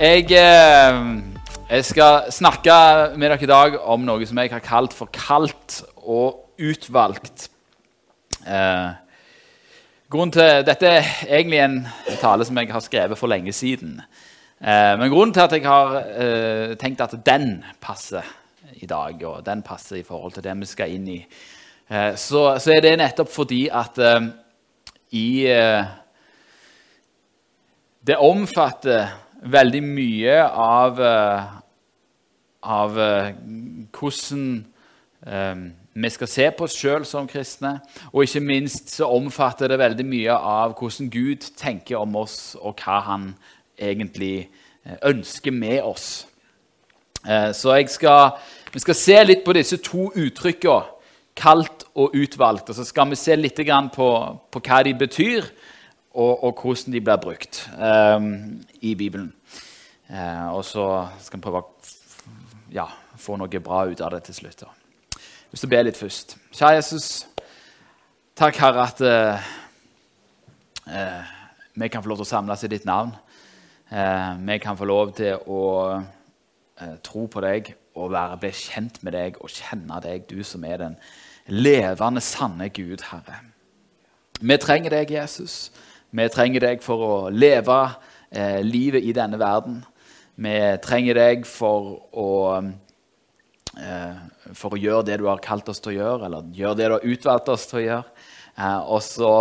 Jeg, eh, jeg skal snakke med dere i dag om noe som jeg har kalt for kaldt og utvalgt. Eh, grunnen til, dette er egentlig en tale som jeg har skrevet for lenge siden. Eh, men grunnen til at jeg har eh, tenkt at den passer i dag, og den passer i forhold til det vi skal inn i, så, så, er det nettopp fordi at i det omfatter veldig mye av, eh, av eh, hvordan um, vi skal se på oss sjøl som kristne. Og ikke minst så omfatter det veldig mye av hvordan Gud tenker om oss, og hva han egentlig ønsker med oss. Så skal, vi skal se litt på disse to uttrykkene, kalt og utvalgt. Og så skal vi se litt på, på hva de betyr og, og, hvordan de blir brukt um, i Bibelen. Uh, og så skal vi prøve å ja, få noe bra ut av det til slutt. Hvis du ber litt først. Kjære Jesus, takk, Herre, at uh, uh, vi kan få lov til å samles i ditt navn. vi kan få lov til å tro på deg og være, bli kjent med deg og kjenne deg, du som er den levende, sanne Gud, Herre. Vi trenger deg, Jesus. Vi trenger deg for å leve eh, livet i denne verden. Vi trenger deg for å, eh, for å gjøre det du har kalt oss til å gjøre, eller gjøre det du har utvalgt oss til å gjøre. Eh, og så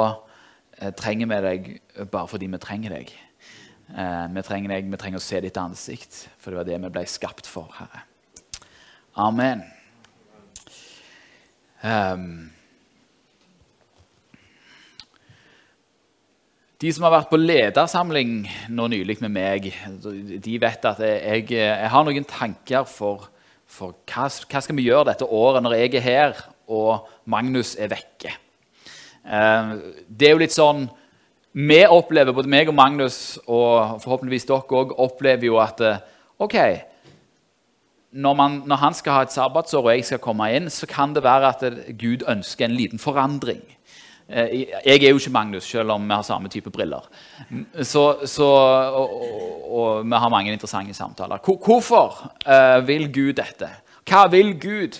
eh, trenger vi deg bare fordi vi trenger deg. Eh, vi trenger deg, vi trenger å se ditt ansikt, for det var det vi ble skapt for, Herre. Amen. Um, De som har vært på ledersamling nå nylig med meg, de vet at jeg, jeg har noen tanker for, for hva, hva, skal vi gjøre dette året når jeg er her og Magnus er vekke. Eh, det er jo litt sånn Vi opplever, både meg og Magnus, og forhåpentligvis dere òg, opplever jo at eh, OK når, man, når han skal ha et sabbatsår og jeg skal komme inn, så kan det være at Gud ønsker en liten forandring. Eh, jeg er jo ikke Magnus, selv om vi har samme type briller. Så, så, og, og, og, vi har mange interessante samtaler. Hvorfor uh, vil Gud dette? Hva vil Gud?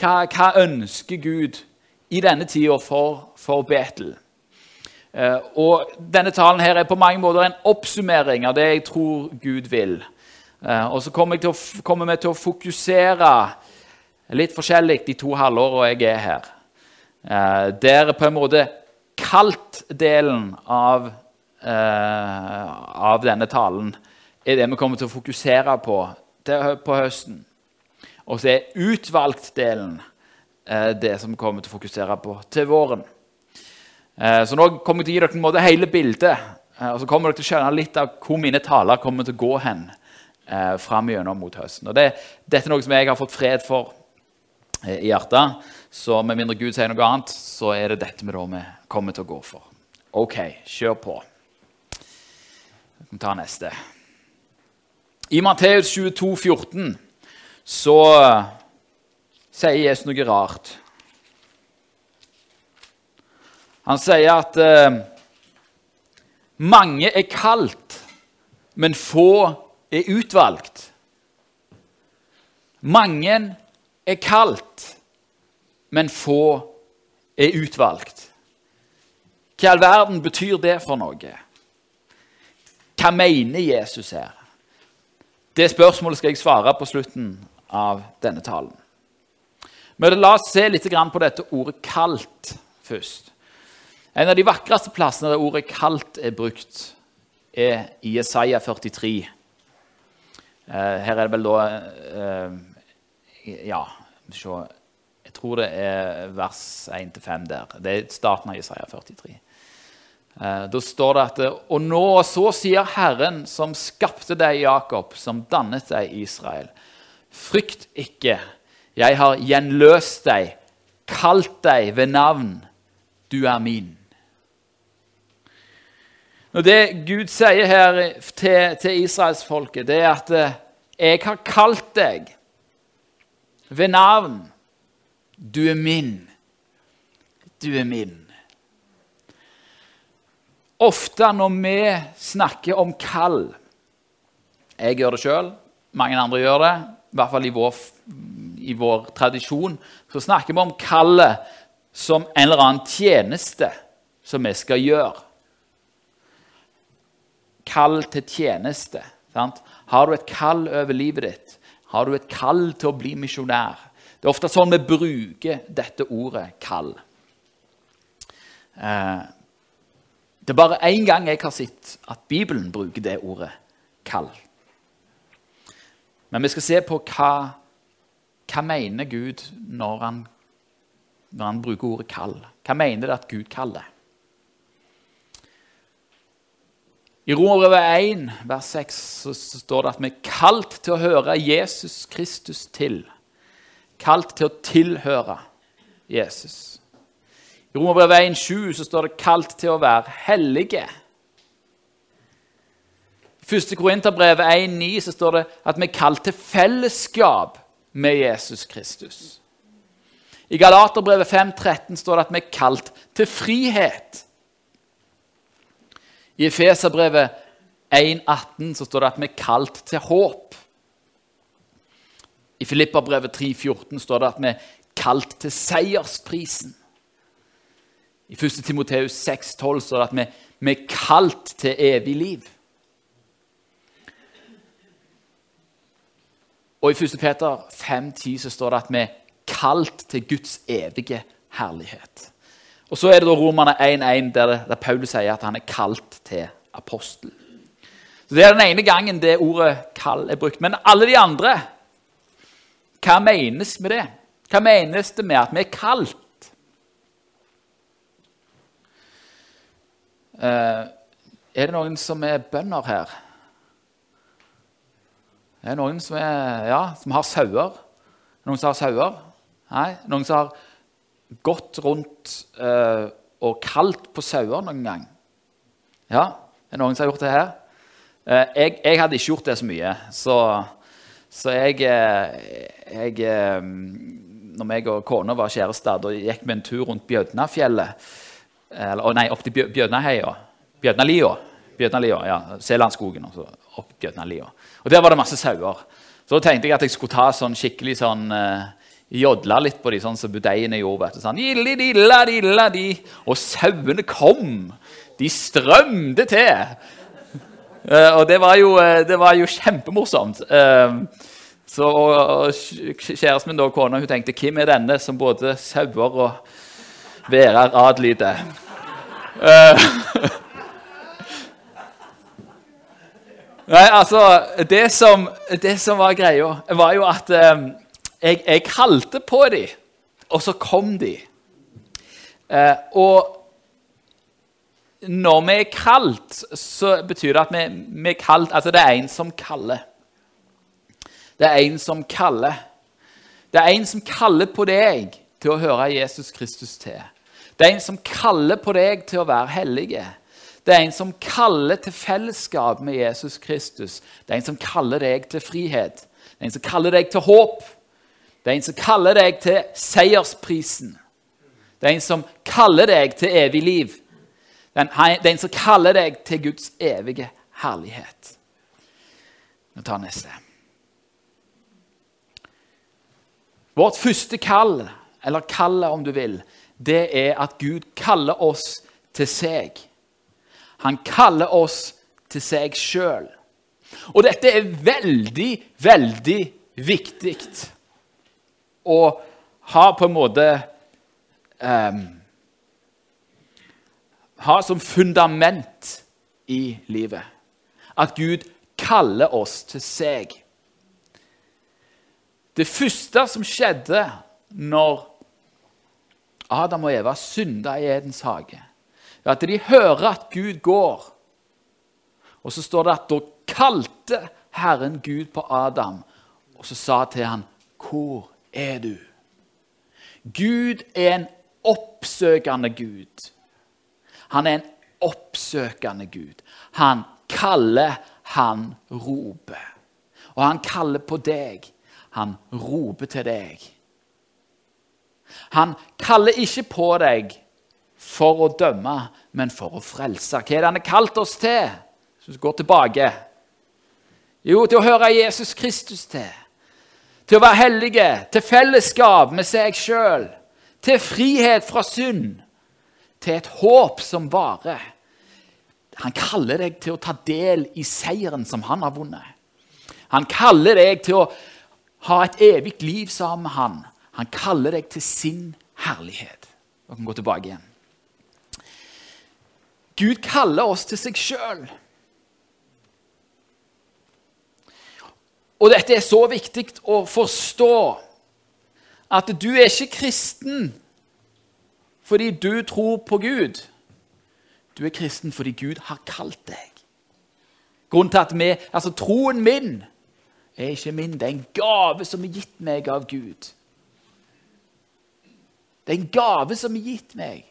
Hva, hva ønsker Gud i denne tida for, for Betel? Uh, og Denne talen her er på mange måter en oppsummering av det jeg tror Gud vil. Og så kommer, kommer, vi til å fokusere litt forskjellig de to halvåra jeg er her. Eh, der på en måte kalt-delen av, eh, av, denne talen er det vi kommer til å fokusere på på høsten. Og så er utvalgt-delen eh, det som vi kommer til å fokusere på til våren. Så nå kommer jeg til å gi dere en måte hele bildet. Og så kommer dere til å skjønne litt av hvor mine taler kommer til å gå hen eh, fram gjennom mot høsten. Og det, Dette er noe som jeg har fått fred for i hjertet. Så med mindre Gud sier noe annet, så er det dette vi da vi kommer til å gå for. OK, kjør på. Vi tar neste. I Matteus 22, 14, så sier Jesus noe rart. Han sier at eh, mange er kalt, men få er utvalgt. Mange er kalt, men få er utvalgt. Hva i all verden betyr det for noe? Hva mener Jesus her? Det spørsmålet skal jeg svare på slutten av denne talen. Men la oss se litt på dette ordet 'kalt' først. En av de vakreste plassene der ordet 'kalt' er brukt, er i 43. Eh, her er det vel da eh, Ja, se jeg tror det er vers 1-5 der. Det er starten av Isaiah 43. Eh, da står det at Og nå så sier Herren, som skapte deg, Jakob, som dannet deg, Israel. Frykt ikke, jeg har gjenløst deg, kalt deg ved navn. Du er min. Og Det Gud sier her til, til israelsfolket, det er at eh, jeg har kalt deg ved navn. Du er min. Du er min. Ofte når vi snakker om kall Jeg gjør det sjøl, mange andre gjør det, i hvert fall i vår, i vår tradisjon. Så snakker vi om kallet som en eller annen tjeneste som vi skal gjøre. Kall til tjeneste. Sant? Har du et kall over livet ditt? Har du et kall til å bli misjonær? Det er ofte sånn vi bruker dette ordet 'kall'. Eh, det er bare én gang jeg har sett at Bibelen bruker det ordet 'kall'. Men vi skal se på hva, hva mener Gud når han, når han bruker ordet 'kall'. Hva mener det at Gud kaller? I Romerbrevet 1, vers 6, så står det at vi er kalt til å høre Jesus Kristus til. Kalt til å tilhøre Jesus. I Romerbrevet 1, 7, så står det 'kalt til å være hellige'. I 1. Korinterbrevet 1,9 så står det at vi er kalt til fellesskap med Jesus Kristus. I Galaterbrevet 5,13 står det at vi er kalt til frihet. I Efeserbrevet 1,18 så står det at vi er kalt til håp. I Filipperbrevet 3,14 står det at vi er kalt til seiersprisen. I 1. Timoteus 6,12 står det at vi, vi er kalt til evig liv. Og i 1. Peter 5,10 så står det at vi er kalt til Guds evige herlighet. Og så er det da Romerne 1,1 der, der Paulus sier at han er kalt til apostel. Så Det er den ene gangen det ordet 'kall' er brukt. Men alle de andre, hva menes med det? Hva menes det med at vi er kalt? Uh, er det noen som er bønder her? Er det noen som, er, ja, som har sauer? Noen som har sauer? Nei? Noen som har gått rundt eh, og kalt på sauer noen gang? Ja, er det noen som har gjort det her? Eh, jeg, jeg, hadde ikke gjort det så mye, så, så jeg, jeg Når jeg og kona var kjærester, da gikk vi en tur rundt Bjødnafjellet eller, nei, opp til Bjødnaheia. Bjødnalia. Bjødnalia, ja, Selandskogen og så opp Bjødnalia. Og Der var det masse sauer. Så da tenkte jeg at jeg skulle ta sånn skikkelig sånn uh, Jodle litt på de sånn som budeiene gjorde. vet du, sånn, dilla, dilla, dilla, di. Og sauene kom. De strømde til. Uh, og det var jo, uh, det var jo kjempemorsomt. Uh, så og, og Kjæresten min da, kona hun tenkte hvem er denne som både sauer og værer adlyder? Uh, Nei, altså det som, det som, var greia, var jo at jeg, jeg, kalte på dem, og så kom de. Eh, og når vi er kalt, så betyr det at vi, vi, er kalt Altså, det er en som kaller. Det er en som kaller. Det er en som kaller på deg til å høre Jesus Kristus til. Det er en som kaller på deg til å være hellige. Det er en som kaller til fellesskap med Jesus Kristus. Det er en som kaller deg til frihet. Det er en som kaller deg til håp. Det er en som kaller deg til seiersprisen. Det er en som kaller deg til evig liv. Det er en som kaller deg til Guds evige herlighet. Vi tar neste. Vårt første kall, eller kallet om du vil, det er at Gud kaller oss til seg. Han kaller oss til seg sjøl. Og dette er veldig, veldig viktig å ha på en måte um, Ha som fundament i livet. At Gud kaller oss til seg. Det første som skjedde når Adam og Eva synda i Edens hage, er at de hører at Gud går. Og så står det at da kalte Herren Gud på Adam, og så sa til han, 'Hvor er du?' Gud er en oppsøkende Gud. Han er en oppsøkende Gud. Han kaller, han roper. Og han kaller på deg. Han roper til deg. Han kaller ikke på deg for å dømme, men for å frelse. Hva er det han har kalt oss til? Så vi går tilbake. Jo, til å høre Jesus Kristus til. Til å være hellige, til fellesskap med seg sjøl, til frihet fra synd, til et håp som varer. Han kaller deg til å ta del i seieren som han har vunnet. Han kaller deg til å ha et evig liv sammen med han. Han kaller deg til sin herlighet. Dere kan gå tilbake igjen. Gud kaller oss til seg sjøl. Og dette er så viktig å forstå at du er ikke kristen fordi du tror på Gud. Du er kristen fordi Gud har kalt deg. Grunnen til at vi, altså Troen min er ikke min, det er en gave som er gitt meg av Gud. Det er en gave som er gitt meg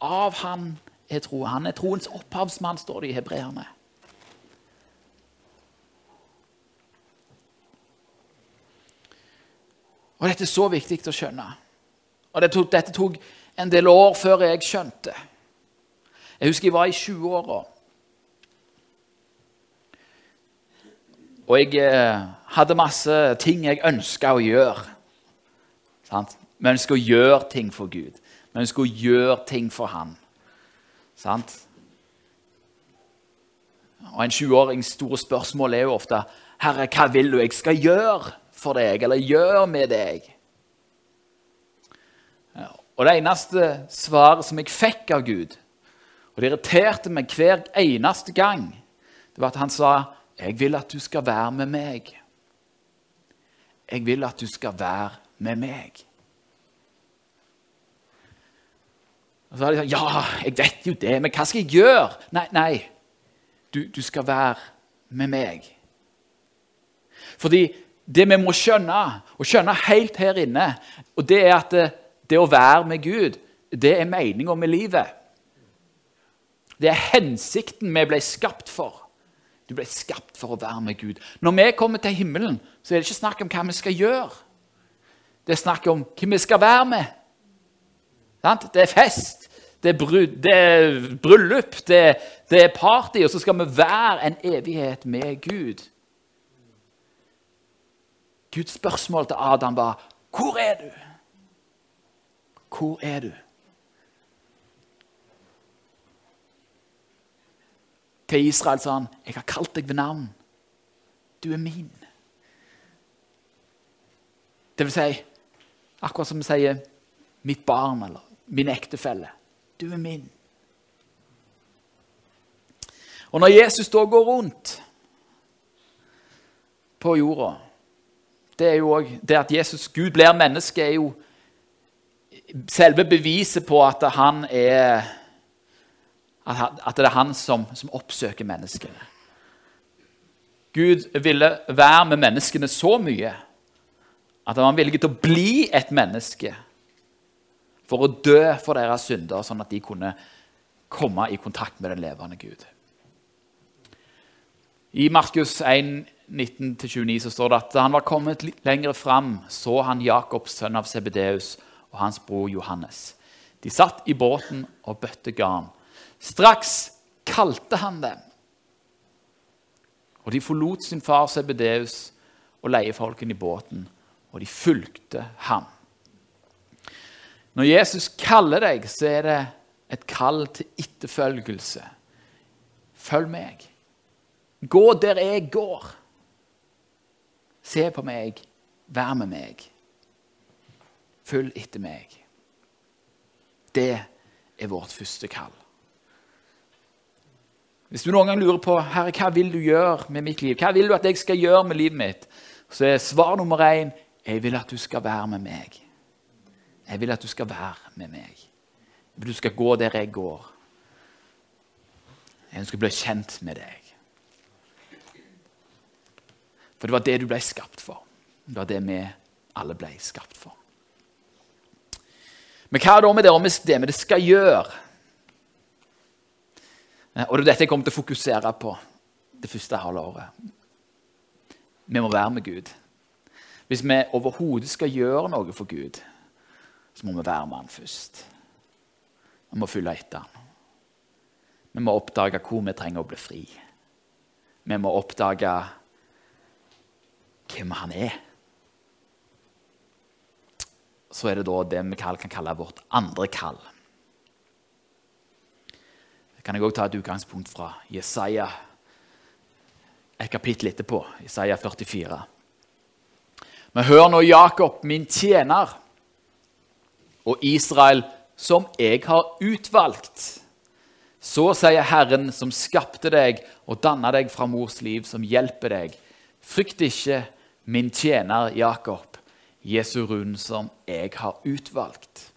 av Han er tro. Han er troens opphavsmann, står det i hebreerne. Og Dette er så viktig å skjønne. Og Dette tok, dette tok en del år før jeg skjønte. Jeg husker jeg var i 20-åra. Og jeg eh, hadde masse ting jeg ønska å gjøre. Sant? Vi ønsker å gjøre ting for Gud. Vi ønsker å gjøre ting for Han. Sant? Og En 20-årings store spørsmål er jo ofte Herre, hva vil du jeg skal gjøre for deg, eller gjør med deg? Og Det eneste svaret som jeg fikk av Gud, og det irriterte meg hver eneste gang, det var at han sa, 'Jeg vil at du skal være med meg.' Jeg vil at du skal være med meg. Og så har de sånn ja, jeg vet jo det, men hva skal jeg gjøre? Nei, nei. Du, du skal være med meg. Fordi det vi må skjønne, og skjønne helt her inne, og det er at det, det å være med Gud, det er meninga med livet. Det er hensikten vi ble skapt for. Du ble skapt for å være med Gud. Når vi kommer til himmelen, så er det ikke snakk om hva vi skal gjøre. Det er snakk om hvem vi skal være med. Det er fest, det er, brud, det er bryllup, det, det er party, og så skal vi være en evighet med Gud. Guds spørsmål til Adam var 'Hvor er du?' Hvor er du? Til Israel sa han, 'Jeg har kalt deg ved navn. Du er min.' Det vil si, akkurat som vi sier 'mitt barn' eller min ektefelle. Du er min. Og når Jesus da går rundt på jorda det er jo også, det at Jesus, Gud blir menneske, er jo selve beviset på at han er At det er han som, som oppsøker menneskene. Gud ville være med menneskene så mye at han var villig til å bli et menneske for å dø for deres synder, sånn at de kunne komme i kontakt med den levende Gud. I Markus 1, 19-29 så står det at da han var kommet litt lenger fram, så han Jakobs sønn av Sebedeus, og hans bror Johannes. De satt i båten og bøtte garn. Straks kalte han dem. Og de forlot sin far Sebedeus og leiefolken i båten, og de fulgte ham. Når Jesus kaller deg, så er det et kall til etterfølgelse. Følg meg. Gå der jeg går. Se på meg. Vær med meg. Følg etter meg. Det er vårt første kall. Hvis du noen gang lurer på Herre, hva vil du gjøre med mitt liv, hva vil du at jeg skal gjøre med livet mitt, så er svar nummer én jeg vil at du skal være med meg. Jeg vil at du skal være med meg. Jeg vil at du skal gå der jeg går. Jeg ønsker å bli kjent med deg. For det var det du ble skapt for. Det var det vi alle ble skapt for. Men hva da med det, det vi skal gjøre? Og det er dette jeg kommer til å fokusere på det første halve året. Vi må være med Gud. Hvis vi overhodet skal gjøre noe for Gud, så må vi være med han først. Vi må følge etter han. Vi må oppdage hvor vi trenger å bli fri. Vi må oppdage hvem han er. Så er det da det vi kan kalle vårt andre kall. Det kan jeg òg ta et utgangspunkt fra Jesaja, et kapittel etterpå, Jesaja 44. Men hør nå, Jakob, min tjener, og Israel, som jeg har utvalgt. Så sier Herren, som skapte deg og danna deg fra mors liv, som hjelper deg. Frykt ikke, min tjener Jakob, Jesu rund som jeg har utvalgt.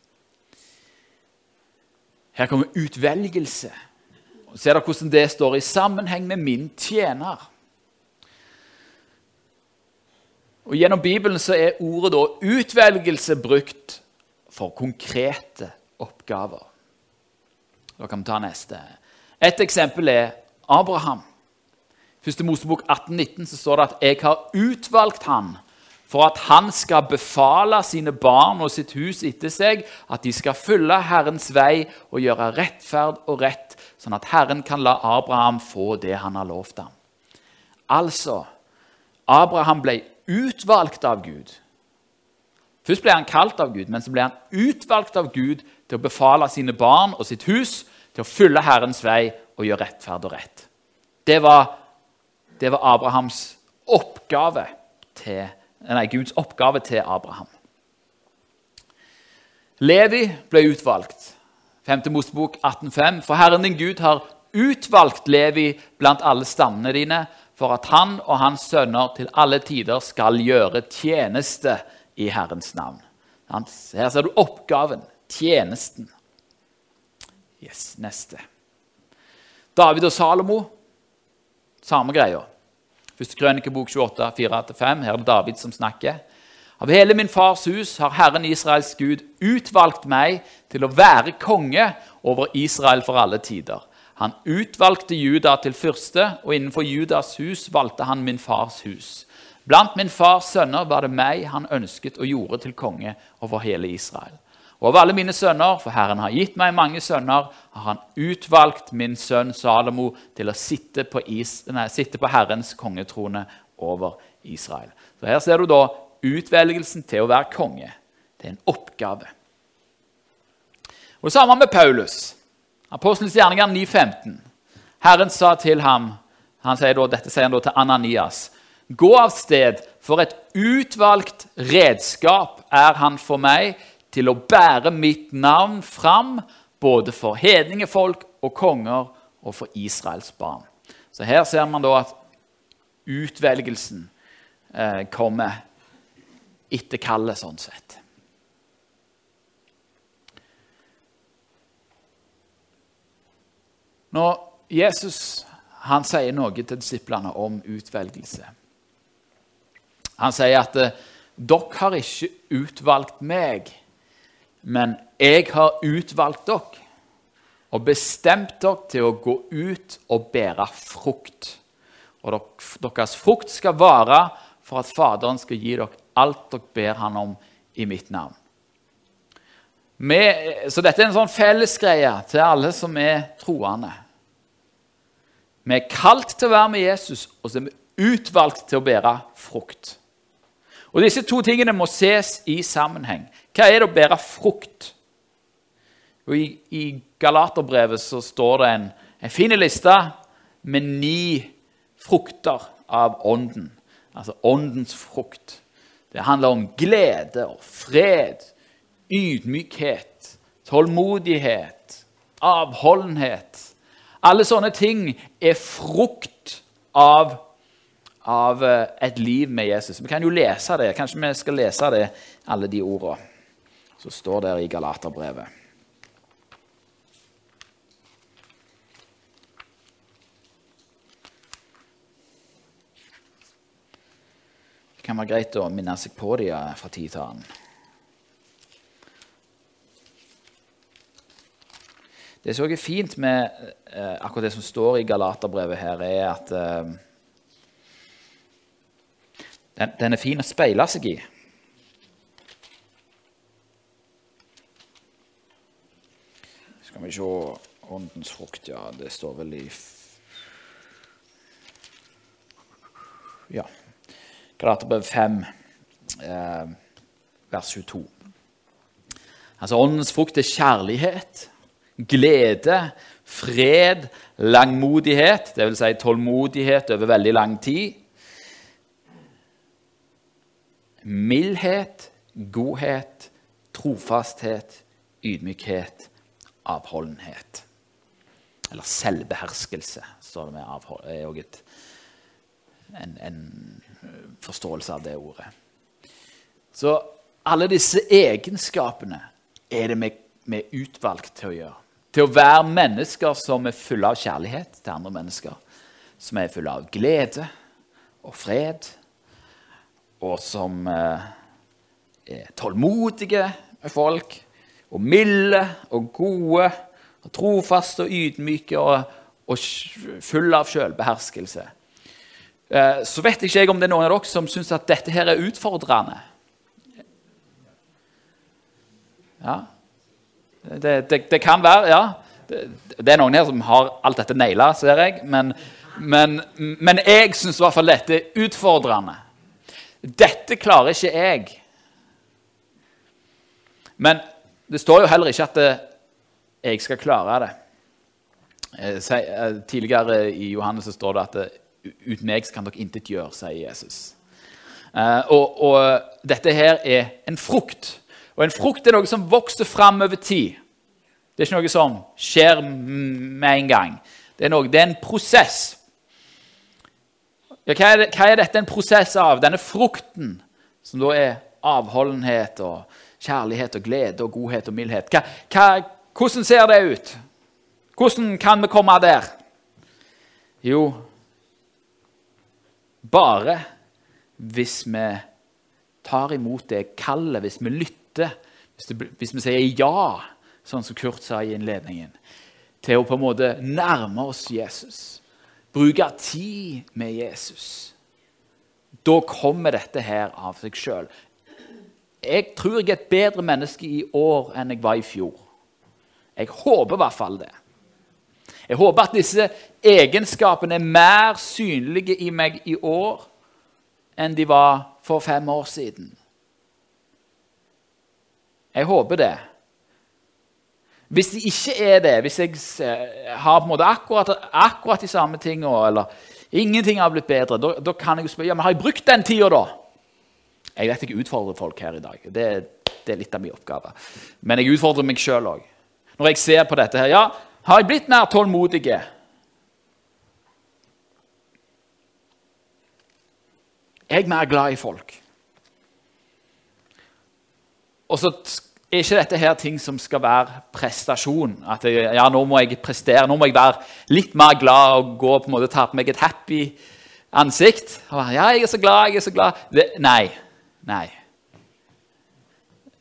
Her kommer utvelgelse. Ser dere hvordan det står i sammenheng med min tjener? Og Gjennom Bibelen så er ordet da utvelgelse brukt for konkrete oppgaver. Da kan vi ta neste. Et eksempel er Abraham. Første Mosebok 18-19 så står det at 'jeg har utvalgt han for at han skal befale sine barn og sitt hus etter seg, at de skal følge Herrens vei og gjøre rettferd og rett, sånn at Herren kan la Abraham få det han har lovt ham. Altså, Abraham ble utvalgt av Gud. Først ble han kalt av Gud, men så ble han utvalgt av Gud til å befale sine barn og sitt hus til å følge Herrens vei og gjøre rettferd og rett. Det var, det var Abrahams oppgave til, nei, Guds oppgave til Abraham. Levi ble utvalgt. 5. Mosebok 18,5. For Herren din Gud har utvalgt Levi blant alle stammene dine for at han og hans sønner til alle tider skal gjøre tjeneste i Herrens navn. Her ser du oppgaven, tjenesten. Yes, Neste. David og Salomo, samme greia. Første krønikebok 28, 4-5. Her er det David som snakker. Av hele min fars hus har Herren Israels Gud utvalgt meg til å være konge over Israel for alle tider. Han utvalgte Juda til fyrste, og innenfor Judas hus valgte han min fars hus. Blant min fars sønner var det meg han ønsket og gjorde til konge over hele Israel. Av alle mine sønner, for Herren har gitt meg mange sønner, har han utvalgt min sønn Salomo til å sitte på, is, nei, sitte på Herrens kongetrone over Israel. Så Her ser du da utvelgelsen til å være konge. Det er en oppgave. Og Det samme med Paulus. Apostelens gjerninger 9,15. Herren sa til ham han sier da, Dette sier han da til Ananias. Gå av sted, for et utvalgt redskap er han for meg til å bære mitt navn fram, både for hedningefolk og konger og for Israels barn. Så her ser man da at utvelgelsen eh, kommer etter kallet, sånn sett. Når Jesus han sier noe til disiplene om utvelgelse Han sier at eh, dere har ikke utvalgt meg, men jeg har utvalgt dere og bestemt dere til å gå ut og bære frukt. Og deres frukt skal vare for at Faderen skal gi dere alt dere ber Han om i mitt navn. Med, så dette er en sånn fellesgreie til alle som er troende. Vi er kalt til å være med Jesus, og så er vi utvalgt til å bære frukt. Og Disse to tingene må ses i sammenheng. Hva er det å bære frukt? Og I, i Galaterbrevet så står det en, en fin liste med ni frukter av Ånden. Altså åndens frukt. Det handler om glede og fred, ydmykhet, tålmodighet, avholdenhet. Alle sånne ting er frukt av, av eh, et liv med Jesus. Vi kan jo lese det. Kanskje vi skal lese det, alle de ordene som står der i Galaterbrevet. Det kan være greit å minne seg på dem fra tid til annen. Det som er fint med eh, akkurat det som står i Galaterbrevet her, er at eh, den, den, er fin å speile seg i. Skal vi se Åndens frukt, ja. Det står vel i Ja. Galaterbrev 5, eh, vers 22. Altså Åndens frukt er kjærlighet, glede, fred, langmodighet, dvs. Si tålmodighet over veldig lang tid. Mildhet, godhet, trofasthet, ydmykhet, avholdenhet. Eller selvbeherskelse, står det med. Avhold, er òg en, en forståelse av det ordet. Så alle disse egenskapene er det vi er utvalgt til å gjøre. Til å være mennesker som er fulle av kjærlighet til andre mennesker. Som er fulle av glede og fred. Og som eh, er tålmodige med folk. Og milde og gode. Og trofaste og ydmyke og, og fulle av selvbeherskelse. Eh, så vet ikke jeg om det er noen av dere som syns at dette her er utfordrende. Ja, det, det, det, kan være, ja. Det, det, er noen her som har alt dette naila, ser jeg. Men, men, men jeg syns i hvert fall dette er utfordrende. Dette klarer ikke jeg. Men det står jo heller ikke at jeg skal klare det. Eh, eh, tidligere i Johannes så står det at uten meg kan dere intet gjøre, sier Jesus. Eh, og, og dette her er en frukt og en frukt er noe som vokser fram over tid. Det er ikke noe som skjer med en gang. Det er, noe, det er en prosess. Ja, hva, er hva, er dette en prosess av? Denne frukten, som da er avholdenhet og kjærlighet og glede og godhet og mildhet. Hva, hvordan ser det ut? Hvordan kan vi komme der? Jo, bare hvis vi tar imot det kallet, hvis vi lytter, hvis, det, hvis, vi sier ja, sånn som Kurt sa i innledningen, til å på en måte nærme oss Jesus, bruke tid med Jesus, da kommer dette her av seg sjøl. Jeg tror jeg er et bedre menneske i år enn jeg var i fjor. Jeg håper i hvert fall det. Jeg håper at disse egenskapene er mer synlige i meg i år enn de var for fem år siden. Jeg håper det. Hvis de ikke er det, hvis jeg har på en måte akkurat, akkurat de samme tingene, eller ingenting har blitt bedre, da, kan jeg spørre ja, men har jeg brukt den tida, da? Jeg vet jeg utfordrer folk her i dag. Det, det er litt av min oppgave. Men jeg utfordrer meg sjøl òg. Når jeg ser på dette her Ja, har jeg blitt mer tålmodig? Jeg er mer glad i folk. Og så er ikke dette her ting som skal være prestasjon. At jeg, ja, nå må jeg prestere, nå må jeg være litt mer glad og gå på en måte ta på meg et happy ansikt. Og, ja, jeg er så glad, jeg er så glad. Det, nei. Nei.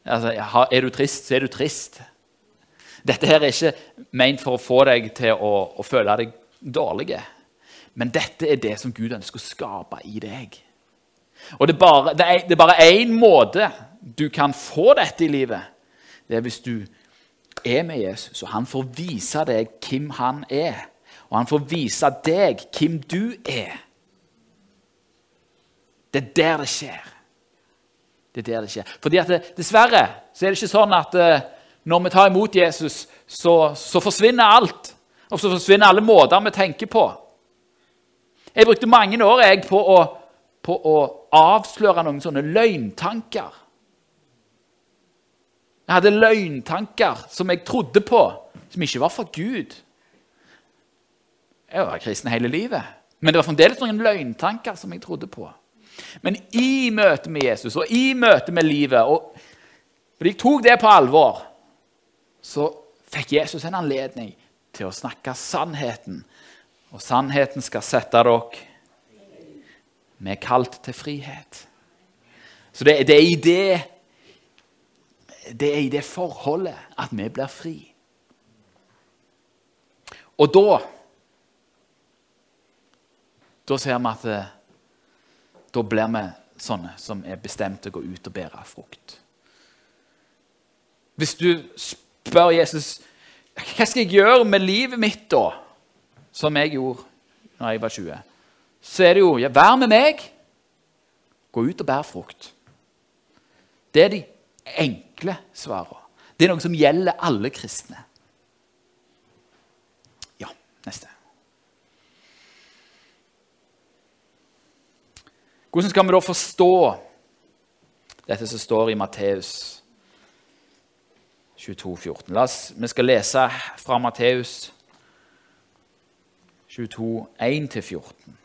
Altså, er du trist, så er du trist. Dette her er ikke ment for å få deg til å, å føle deg dårlig. Men dette er det som Gud ønsker å skape i deg. Og det er bare, det er bare én måte du kan få dette i livet det er hvis du er med Jesus, og han får vise deg hvem han er. Og han får vise deg hvem du er. Det er der det skjer. Det er der det skjer. Fordi at det, Dessverre så er det ikke sånn at uh, når vi tar imot Jesus, så, så, forsvinner alt. Og så forsvinner alle måter vi tenker på. Jeg brukte mange år jeg, på, å, på å avsløre noen sånne løgntanker jeg hadde løgntanker som jeg trodde på, som ikke var fra Gud. Jeg var kristen hele livet, men det var fremdeles noen løgntanker som jeg trodde på. Men i møte med Jesus og i møte med livet og Fordi jeg tok det på alvor, så fikk Jesus en anledning til å snakke sannheten. Og sannheten skal sette dere Vi er kalt til frihet. Så det, det er i det det er i det forholdet at vi blir fri. Og da Da ser vi at eh, da blir vi sånne som er bestemt til å gå ut og bære frukt. Hvis du spør Jesus Hva skal jeg gjøre med livet mitt, da? Som jeg gjorde da jeg var 20. Så er det jo ja, Vær med meg. Gå ut og bær frukt. Det er de enkle svarene. Det er noe som gjelder alle kristne. Ja, neste. Hvordan skal vi da forstå dette som står i Matteus 22, 14? La oss, vi skal lese fra Matteus 22, 1-14.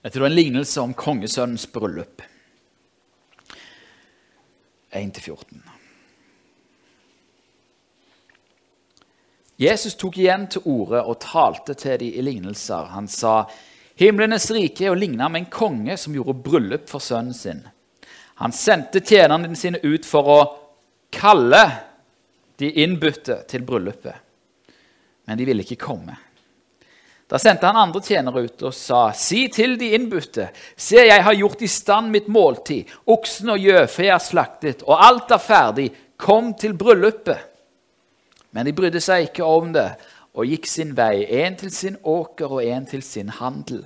Dette er en lignelse om kongesønnens bryllup. 1-14. Jesus tok igjen til orde og talte til de i lignelser. Han sa, 'Himlenes rike er å ligne med en konge som gjorde bryllup for sønnen sin.' Han sendte tjenerne sine ut for å kalle de innbudte til bryllupet, men de ville ikke komme. Da sendte han andre tjenere ut og sa, Si til de innbudte, se, jeg har gjort i stand mitt måltid, oksen og gjøfe er slaktet, og alt er ferdig, kom til bryllupet. Men de brydde seg ikke om det og gikk sin vei, en til sin åker og en til sin handel.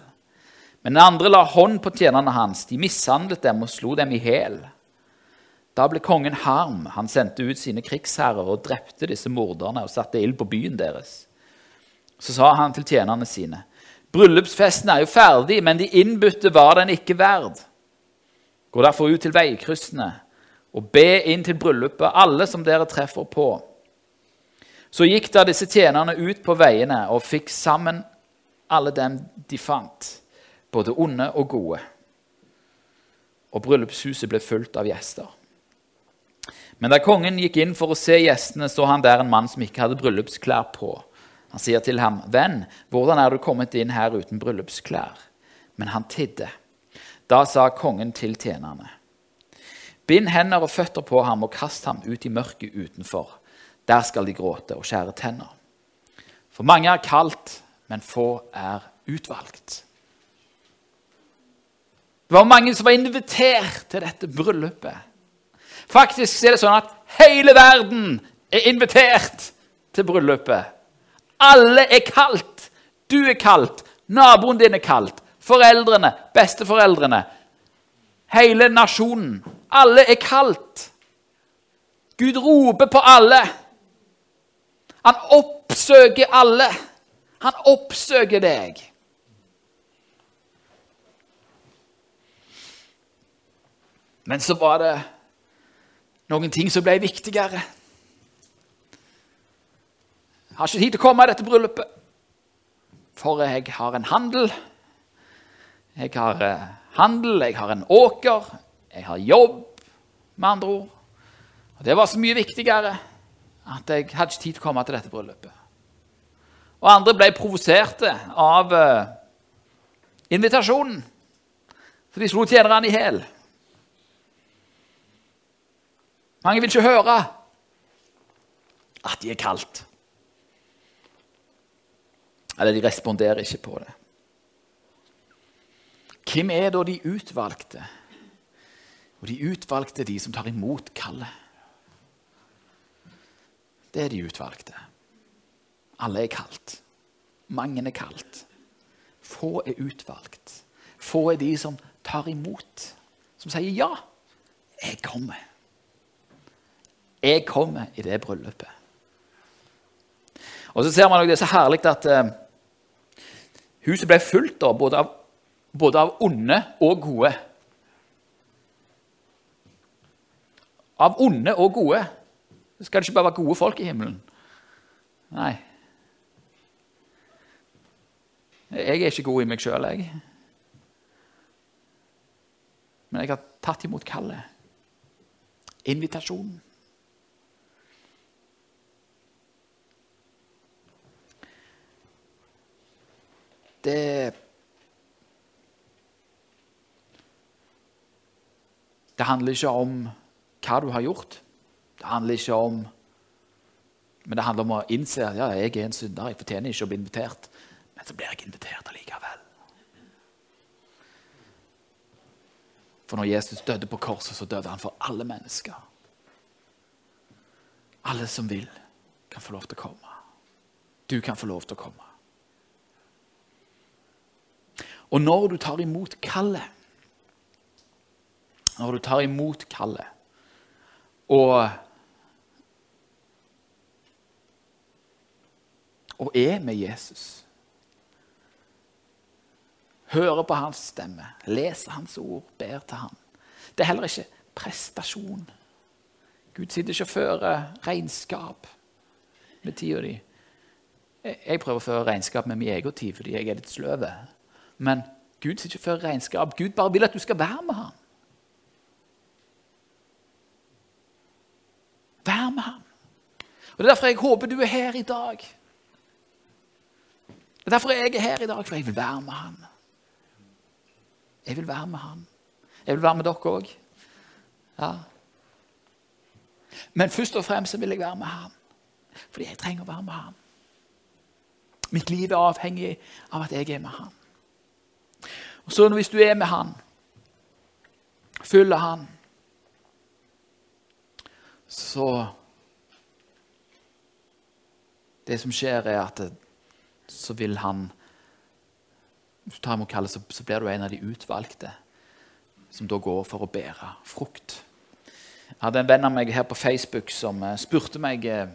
Men den andre la hånd på tjenerne hans, de mishandlet dem og slo dem i hæl. Da ble kongen harm, han sendte ut sine krigsherrer og drepte disse morderne og satte ild på byen deres. Så sa han til tjenerne sine.: Bryllupsfesten er jo ferdig, men de innbudte var den ikke verd. Gå derfor ut til veikryssene og be inn til bryllupet alle som dere treffer på. Så gikk da disse tjenerne ut på veiene og fikk sammen alle dem de fant, både onde og gode. Og bryllupshuset ble fullt av gjester. Men da kongen gikk inn for å se gjestene, så han der en mann som ikke hadde bryllupsklær på. Han sier til ham, 'Venn, hvordan er du kommet inn her uten bryllupsklær?' Men han tidde. Da sa kongen til tjenerne, 'Bind hender og føtter på ham og kast ham ut i mørket utenfor.' Der skal de gråte og skjære tenner. For mange er kalt, men få er utvalgt. Det var mange som var invitert til dette bryllupet. Faktisk er det sånn at hele verden er invitert til bryllupet. Alle er kalt. Du er kalt. Naboen din er kalt. Foreldrene, besteforeldrene. Hele nasjonen. Alle er kalt. Gud roper på alle. Han oppsøker alle. Han oppsøker deg. Men så var det noen ting som ble viktigere. Jeg har ikke tid til å komme i dette bryllupet, for jeg har en handel. Jeg har eh, handel, jeg har en åker, jeg har jobb, med andre ord. Og Det var så mye viktigere at jeg hadde ikke tid til å komme til dette bryllupet. Og andre ble provoserte av uh, invitasjonen, så de slo tjenerne i hæl. Mange vil ikke høre at de er kalt. Eller de responderer ikke på det. Hvem er da de utvalgte? Og de utvalgte de som tar imot kallet. Det er de utvalgte. Alle er kalt. Mange er kalt. Få er utvalgt. Få er de som tar imot, som sier ja. Jeg kommer. Jeg kommer i det bryllupet. Og så ser man også Det så herlig at eh, Huset ble fullt da, både av, både av onde og gode. Av onde og gode. Det skal ikke bare være gode folk i himmelen. Nei. Jeg er ikke god i meg sjøl, jeg. Men jeg har tatt imot kallet. Invitasjonen. Det Det handler ikke om hva du har gjort. Det handler ikke om Men det handler om å innse at ja, jeg er en synder, jeg fortjener ikke å bli invitert. Men så blir jeg invitert allikevel. For når Jesus døde på korset, så døde han for alle mennesker. Alle som vil, kan få lov til å komme. Du kan få lov til å komme. Og når du tar imot kallet Når du tar imot kallet og og er med Jesus. Hører på hans stemme, leser hans ord, ber til ham. Det er heller ikke prestasjon. Gud sitter ikke og fører regnskap med tida di. Jeg prøver å føre regnskap med min egen tid fordi jeg er litt sløv. Men Gud sitter ikke før regnskap. Gud bare vil at du skal være med ham. Vær med ham. Og Det er derfor jeg håper du er her i dag. Det er derfor jeg er her i dag, for jeg vil være med ham. Jeg vil være med ham. Jeg vil være med dere òg. Ja. Men først og fremst vil jeg være med ham. Fordi jeg trenger å være med ham. Mitt liv er avhengig av at jeg er med ham. Og så Hvis du er med han, følger han, så Det som skjer, er at så vil han Hvis du tar imot kallet, så, så blir du en av de utvalgte som da går for å bære frukt. Jeg hadde en venn av meg her på Facebook som uh, spurte meg uh,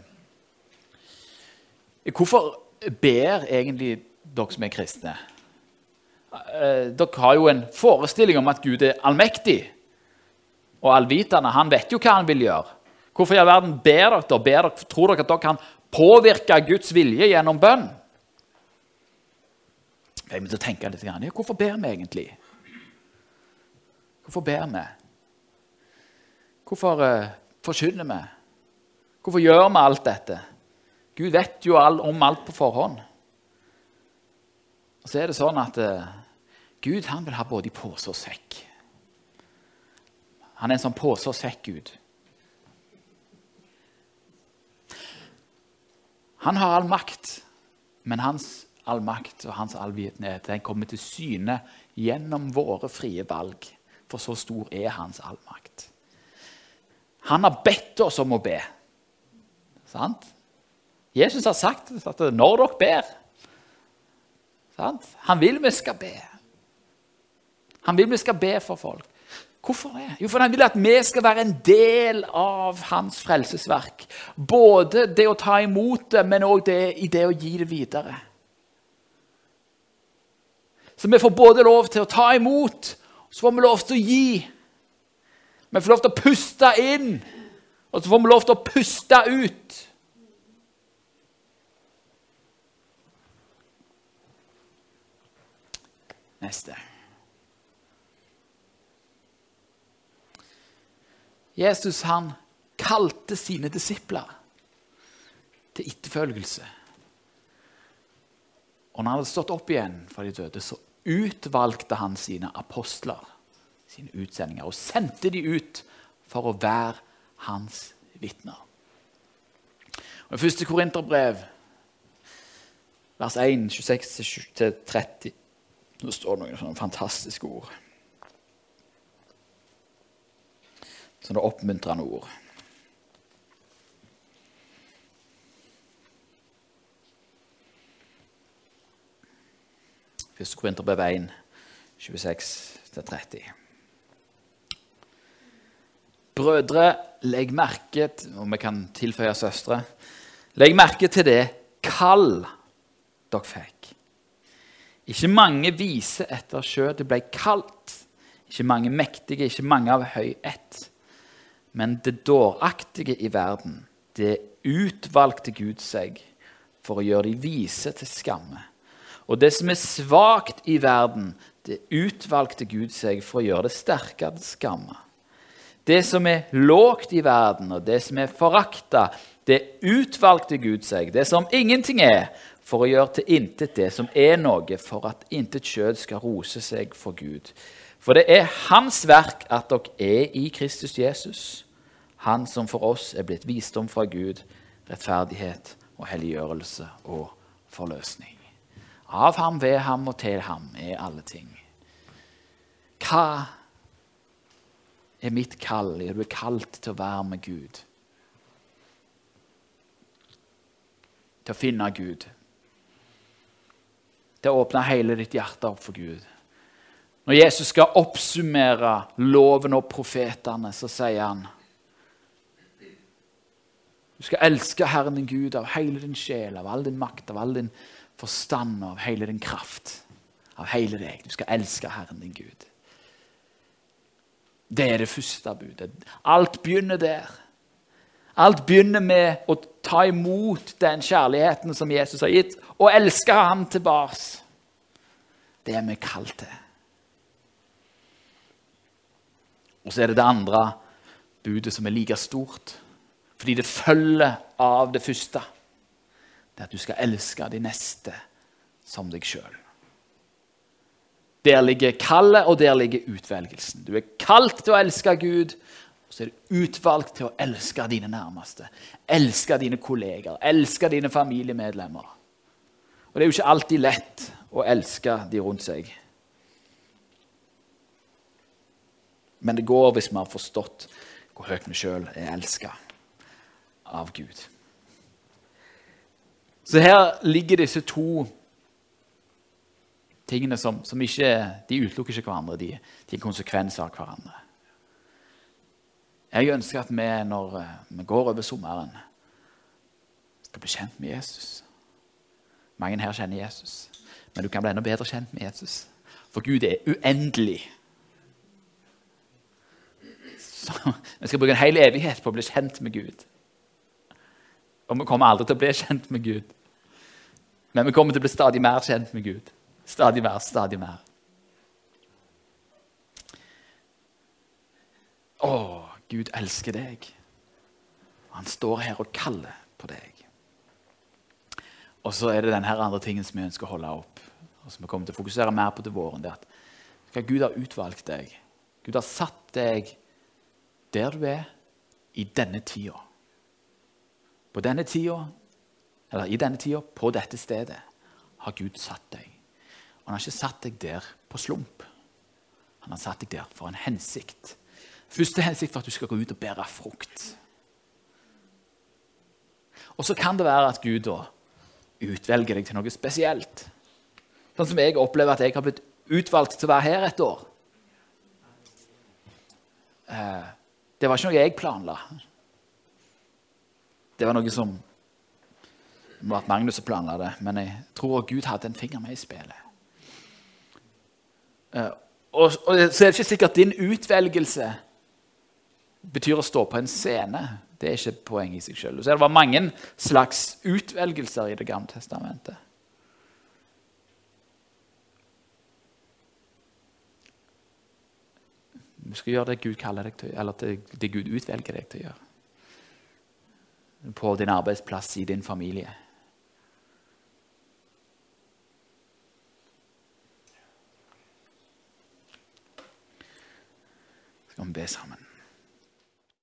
Hvorfor ber egentlig dere som er kristne? Uh, dere har jo en forestilling om at Gud er allmektig og allvitende. Han vet jo hva han vil gjøre. Hvorfor i all verden ber dere? Ber dere? Tror dere at dere kan påvirke Guds vilje gjennom bønn? Jeg begynte å tenke litt. Ja, hvorfor ber vi egentlig? Hvorfor ber vi? Hvorfor uh, forkynner vi? Hvorfor gjør vi alt dette? Gud vet jo all, om alt på forhånd. Og så er det sånn at uh, Gud han vil ha både i pose og sekk. Han er en sånn pose og sekk-Gud. Han har all makt, men hans all makt og hans allvitenhet den kommer til syne gjennom våre frie valg. For så stor er hans allmakt. Han har bedt oss om å be. Sant? Jesus har sagt at når dere ber? Han vil vi skal be. Han vil vi skal be for folk. Hvorfor det? Jo, for Han vil at vi skal være en del av hans frelsesverk. Både det å ta imot det, men òg i det å gi det videre. Så vi får både lov til å ta imot, og så får vi lov til å gi. Vi får lov til å puste inn, og så får vi lov til å puste ut. Neste. Jesus han kalte sine disipler til etterfølgelse. Og når han hadde stått opp igjen fra de døde, så utvalgte han sine apostler, sine utsendinger, og sendte de ut for å være hans vitner. I første Korinterbrev, vers 1, 26-30, nå står det noen sånne fantastiske ord. Sånne oppmuntrende ord. 1. Korinterbrev 1, 26-30. Brødre, legg merke til, og vi kan tilføye søstre Legg merke til det kall dere fikk. Ikke mange vise etter skjøtet ble kalt. Ikke mange mektige, ikke mange av høy ett. Men det dåraktige i verden, det utvalgte Gud seg for å gjøre de vise til skamme. Og det som er svakt i verden, det utvalgte Gud seg for å gjøre det sterkere til skamme. Det som er lågt i verden, og det som er forakta, det utvalgte Gud seg, det som ingenting er, for å gjøre til intet det som er noe, for at intet kjød skal rose seg for Gud. For det er Hans verk at dere er i Kristus Jesus, Han som for oss er blitt visdom fra Gud, rettferdighet og helliggjørelse og forløsning. Av ham, ved ham og til ham er alle ting. Hva er mitt kall? Er du kalt til å være med Gud? Til å finne Gud? Til å åpne hele ditt hjerte opp for Gud? Når Jesus skal oppsummere loven og profetene, så sier han Du skal elske Herren din Gud av hele din sjel, av all din makt, av all din forstand av hele din kraft. Av hele deg. Du skal elske Herren din Gud. Det er det første budet. Alt begynner der. Alt begynner med å ta imot den kjærligheten som Jesus har gitt, og elske ham tilbake. Det er vi kalt til. Og så er det det andre budet som er like stort, fordi det følger av det første. Det at du skal elske de neste som deg sjøl. Der ligger kallet, og der ligger utvelgelsen. Du er kalt til å elske Gud, og så er du utvalgt til å elske dine nærmeste. Elske dine kolleger, elske dine familiemedlemmer. Og det er jo ikke alltid lett å elske de rundt seg. Men det går hvis vi har forstått hvor høyt vi sjøl er elska av Gud. Så her ligger disse to tingene som, som ikke De utelukker ikke hverandre, de, de er konsekvenser av hverandre. Jeg ønsker at vi, når eh, vi går over sommeren, skal bli kjent med Jesus. Mange her kjenner Jesus, men du kan bli enda bedre kjent med Jesus. For Gud er uendelig. Så vi skal bruke en hel evighet på å bli kjent med Gud. Og vi kommer aldri til å bli kjent med Gud. Men vi kommer til å bli stadig mer kjent med Gud. Stadig mer, stadig mer. Å, Gud elsker deg. Han står her og kaller på deg. Og så er det denne andre tingen som vi ønsker å holde opp, og som vi kommer til å fokusere mer på til våren. det at Gud har utvalgt deg. Gud har satt deg der du er i denne tida. På denne tida, eller i denne tida, på dette stedet, har Gud satt deg. Og han har ikke satt deg der på slump. Han har satt deg der for en hensikt. Første hensikt for at du skal gå ut og bære frukt. Og så kan det være at Gud da utvelger deg til noe spesielt. Sånn som jeg opplever at jeg har blitt utvalgt til å være her et år. Eh, det var ikke noe jeg planla. Det var noe som Det må ha vært Magnus som planla det, men jeg tror Gud hadde en finger med i spillet. Uh, og, og, så er det ikke sikkert din utvelgelse betyr å stå på en scene. Det er ikke poenget i seg sjøl. Det var mange slags utvelgelser i Det gamle testamentet. Du skal gjøre det Gud kaller deg til, eller det Gud utvelger deg til å gjøre. På din arbeidsplass, i din familie. Skal vi be sammen?